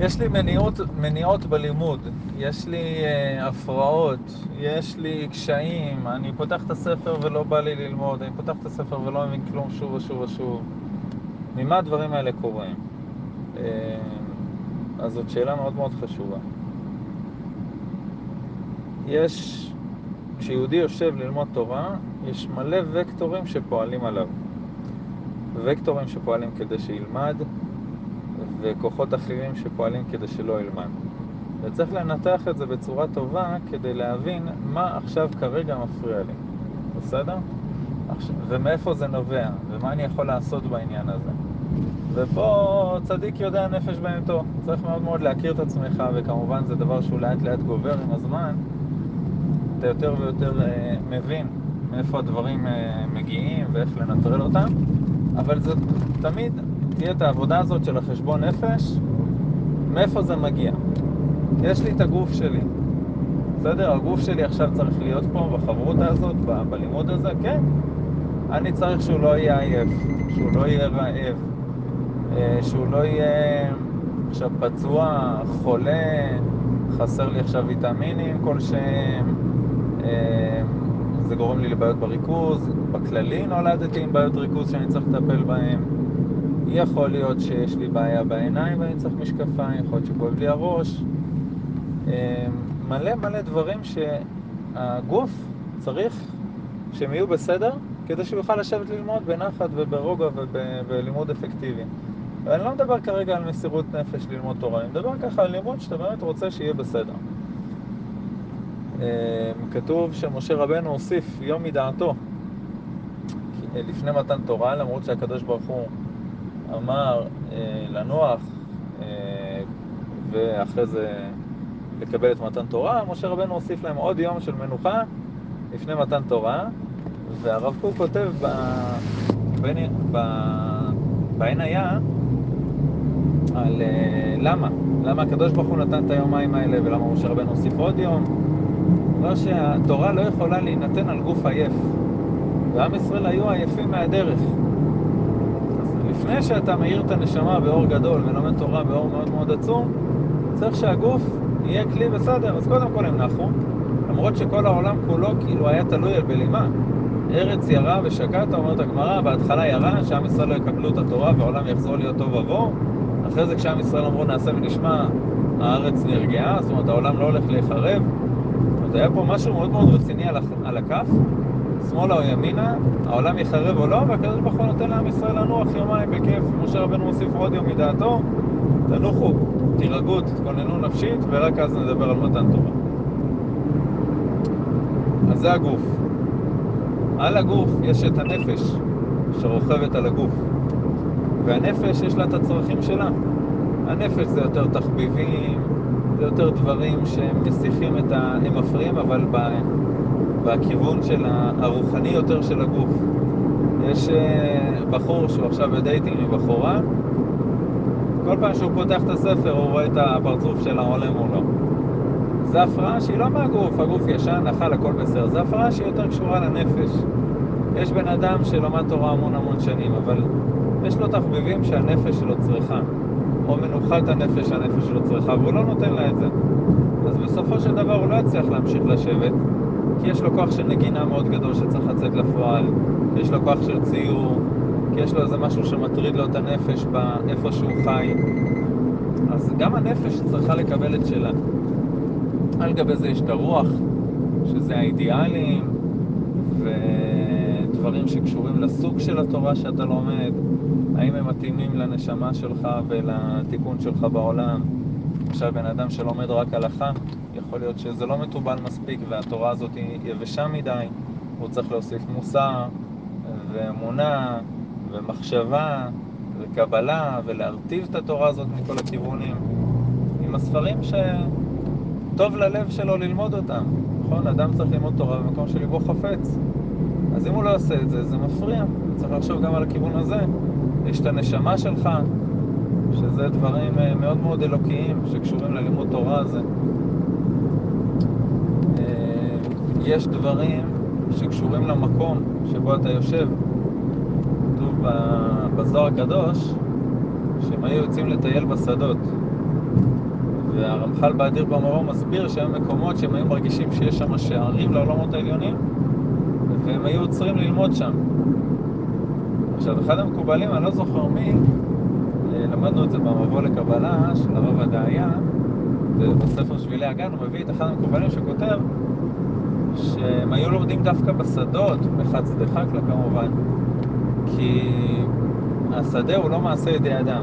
יש לי מניעות, מניעות בלימוד, יש לי uh, הפרעות, יש לי קשיים, אני פותח את הספר ולא בא לי ללמוד, אני פותח את הספר ולא מבין כלום שוב ושוב ושוב. ממה הדברים האלה קורים? Uh, אז זאת שאלה מאוד מאוד חשובה. יש, כשיהודי יושב ללמוד תורה, יש מלא וקטורים שפועלים עליו. וקטורים שפועלים כדי שילמד, וכוחות אחרים שפועלים כדי שלא ילמד. וצריך לנתח את זה בצורה טובה כדי להבין מה עכשיו כרגע מפריע לי, בסדר? ומאיפה זה נובע, ומה אני יכול לעשות בעניין הזה. ופה צדיק יודע נפש בהמתו. צריך מאוד מאוד להכיר את עצמך, וכמובן זה דבר שהוא לאט לאט גובר עם הזמן. אתה יותר ויותר uh, מבין מאיפה הדברים uh, מגיעים ואיך לנטרל אותם, אבל זה תמיד תהיה את העבודה הזאת של החשבון נפש, מאיפה זה מגיע. יש לי את הגוף שלי, בסדר? הגוף שלי עכשיו צריך להיות פה בחברותה הזאת, ב- בלימוד הזה, כן. אני צריך שהוא לא יהיה עייף, שהוא לא יהיה רעב, אה, שהוא לא יהיה עכשיו פצוע, חולה, חסר לי עכשיו ויטמינים כלשהם, אה, זה גורם לי לבעיות בריכוז, בכללי נולדתי עם בעיות ריכוז שאני צריך לטפל בהן. יכול להיות שיש לי בעיה בעיניים ואני צריך משקפיים, יכול להיות שכואב לי הראש. אה, מלא מלא דברים שהגוף צריך שהם יהיו בסדר כדי שהוא יוכל לשבת ללמוד בנחת וברוגע ובלימוד אפקטיבי. ואני לא מדבר כרגע על מסירות נפש ללמוד תורה, אני מדבר ככה על לימוד שאתה באמת רוצה שיהיה בסדר. כתוב שמשה רבנו הוסיף יום מדעתו לפני מתן תורה, למרות שהקדוש ברוך הוא אמר לנוח ואחרי זה לקבל את מתן תורה, משה רבנו הוסיף להם עוד יום של מנוחה לפני מתן תורה, והרב קוק כותב ב... ב... בעין היה על uh, למה, למה הקדוש ברוך הוא נתן את היומיים האלה ולמה משה רבנו הוסיף עוד יום. לא שהתורה לא יכולה להינתן על גוף עייף, ועם ישראל היו עייפים מהדרך. לפני שאתה מאיר את הנשמה באור גדול ולומד תורה באור מאוד מאוד עצום, צריך שהגוף יהיה כלי בסדר, אז קודם כל הם נחו, למרות שכל העולם כולו כאילו היה תלוי בלימה. ארץ ירה ושקעת, אומרת הגמרא, בהתחלה ירה, שעם ישראל לא יקבלו את התורה והעולם יחזור להיות טוב עבור. אחרי זה כשעם ישראל אמרו נעשה ונשמע, הארץ נרגעה, זאת אומרת העולם לא הולך להיחרב. זאת אומרת, היה פה משהו מאוד מאוד רציני על, על הכף, שמאלה או ימינה, העולם יחרב או לא, והקדוש ברוך הוא נותן לעם ישראל לנוח יומיים בכיף. משה רבנו מוסיף עוד יום מדעתו, תנוחו, תירגעו, תתכוננו נפשית, ורק אז נדבר על מתן תורה. אז זה הגוף. על הגוף יש את הנפש שרוכבת על הגוף, והנפש יש לה את הצרכים שלה. הנפש זה יותר תחביבים, זה יותר דברים שהם מסיחים את ה... הם מפריעים, אבל ב... בכיוון של הרוחני יותר של הגוף. יש בחור שהוא עכשיו בדייטינג עם בחורה, כל פעם שהוא פותח את הספר הוא רואה את הפרצוף של העולה מולו. זו הפרעה שהיא לא מהגוף, הגוף ישן, אכל, הכל בסדר. זו הפרעה שהיא יותר קשורה לנפש. יש בן אדם שלמד תורה המון המון שנים, אבל יש לו תחביבים שהנפש שלו צריכה, או מנוחת הנפש שהנפש שלו צריכה, והוא לא נותן לה את זה. אז בסופו של דבר הוא לא יצליח להמשיך לשבת, כי יש לו כוח של נגינה מאוד גדול שצריך לצאת לפועל, יש לו כוח של ציור, כי יש לו איזה משהו שמטריד לו את הנפש באיפה שהוא חי. אז גם הנפש צריכה לקבל את שלה. על גבי זה יש את הרוח, שזה האידיאלים, ודברים שקשורים לסוג של התורה שאתה לומד, האם הם מתאימים לנשמה שלך ולתיקון שלך בעולם. עכשיו בן אדם שלומד רק הלכה, יכול להיות שזה לא מטובל מספיק והתורה הזאת היא יבשה מדי, הוא צריך להוסיף מוסר ואמונה ומחשבה וקבלה ולהרטיב את התורה הזאת מכל הכיוונים עם הספרים שטוב ללב שלו ללמוד אותם, נכון? אדם צריך ללמוד תורה במקום שליבו חפץ. אז אם הוא לא עושה את זה, זה מפריע. צריך לחשוב גם על הכיוון הזה. יש את הנשמה שלך שזה דברים מאוד מאוד אלוקיים שקשורים ללימוד תורה הזה יש דברים שקשורים למקום שבו אתה יושב כתוב בזוהר הקדוש שהם היו יוצאים לטייל בשדות והרמח"ל באדיר במרום מסביר שהם מקומות שהם היו מרגישים שיש שם שערים לעולמות העליונים, והם היו עוצרים ללמוד שם. עכשיו, אחד המקובלים, אני לא זוכר מי, אה, למדנו את זה במבוא לקבלה של הרב הדעיה, ובספר שבילי הגן הוא מביא את אחד המקובלים שכותב שהם היו לומדים דווקא בשדות, חקלא כמובן, כי השדה הוא לא מעשה ידי אדם.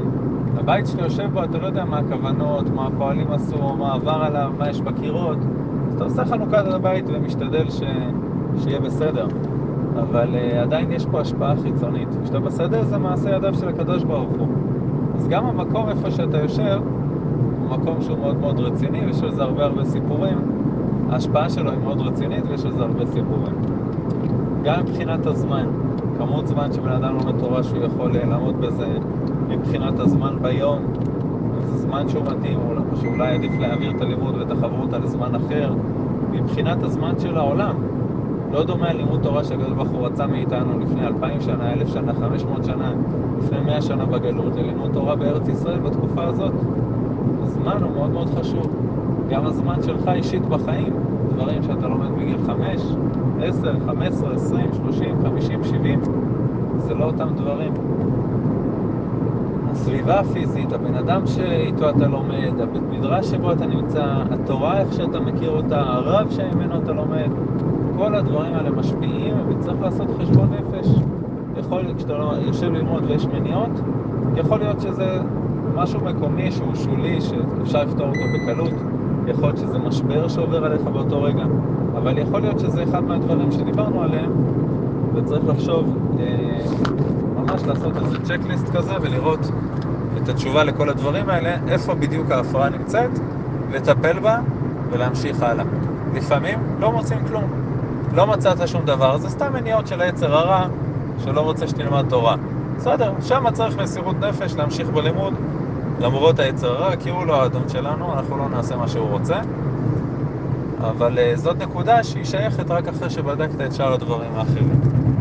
הבית שאתה יושב בו, אתה לא יודע מה הכוונות, מה הפועלים עשו, מה עבר עליו, מה יש בקירות. אז אתה עושה חנוכת הבית ומשתדל ש... שיהיה בסדר. אבל uh, עדיין יש פה השפעה חיצונית. כשאתה בשדה זה מעשה ידיו של הקדוש ברוך הוא. אז גם המקום איפה שאתה יושב, הוא מקום שהוא מאוד מאוד רציני, ויש על זה הרבה הרבה סיפורים. ההשפעה שלו היא מאוד רצינית ויש על זה הרבה סיפורים. גם מבחינת הזמן, כמות זמן שבן אדם לומד תורה שהוא יכול אה, לעמוד בזה, מבחינת הזמן ביום, זה זמן שהוא מתאים, שאולי עדיף להעביר את הלימוד ואת החברות לזמן אחר, מבחינת הזמן של העולם. לא דומה לימוד תורה שהקדוש ברוך הוא רצה מאיתנו לפני אלפיים שנה, אלף שנה, חמש מאות שנה, לפני מאה שנה בגלות, ללימוד תורה בארץ ישראל בתקופה הזאת. הזמן הוא מאוד מאוד חשוב. גם הזמן שלך אישית בחיים, דברים שאתה לומד בגיל 5, 10, 15, 20, 30, 50, 70, זה לא אותם דברים. הסביבה הפיזית, הבן אדם שאיתו אתה לומד, הבית מדרש שבו אתה נמצא, התורה איך שאתה מכיר אותה, הרב שממנו אתה לומד, כל הדברים האלה משפיעים וצריך לעשות חשבון נפש. יכול, כשאתה יושב ללמוד ויש מניעות, יכול להיות שזה משהו מקומי שהוא שולי, שאפשר לפתור אותו בקלות. יכול להיות שזה משבר שעובר עליך באותו רגע, אבל יכול להיות שזה אחד מהדברים שדיברנו עליהם, וצריך לחשוב, אה, ממש לעשות איזה צ'קליסט כזה ולראות את התשובה לכל הדברים האלה, איפה בדיוק ההפרעה נמצאת, לטפל בה ולהמשיך הלאה. לפעמים לא מוצאים כלום. לא מצאת שום דבר, זה סתם מניעות של היצר הרע שלא רוצה שתלמד תורה. בסדר, שם צריך מסירות נפש להמשיך בלימוד, למרות היצר הרע, כי הוא לא האדון שלנו, אנחנו לא נעשה מה שהוא רוצה. אבל uh, זאת נקודה שהיא שייכת רק אחרי שבדקת את שאר הדברים האחרים.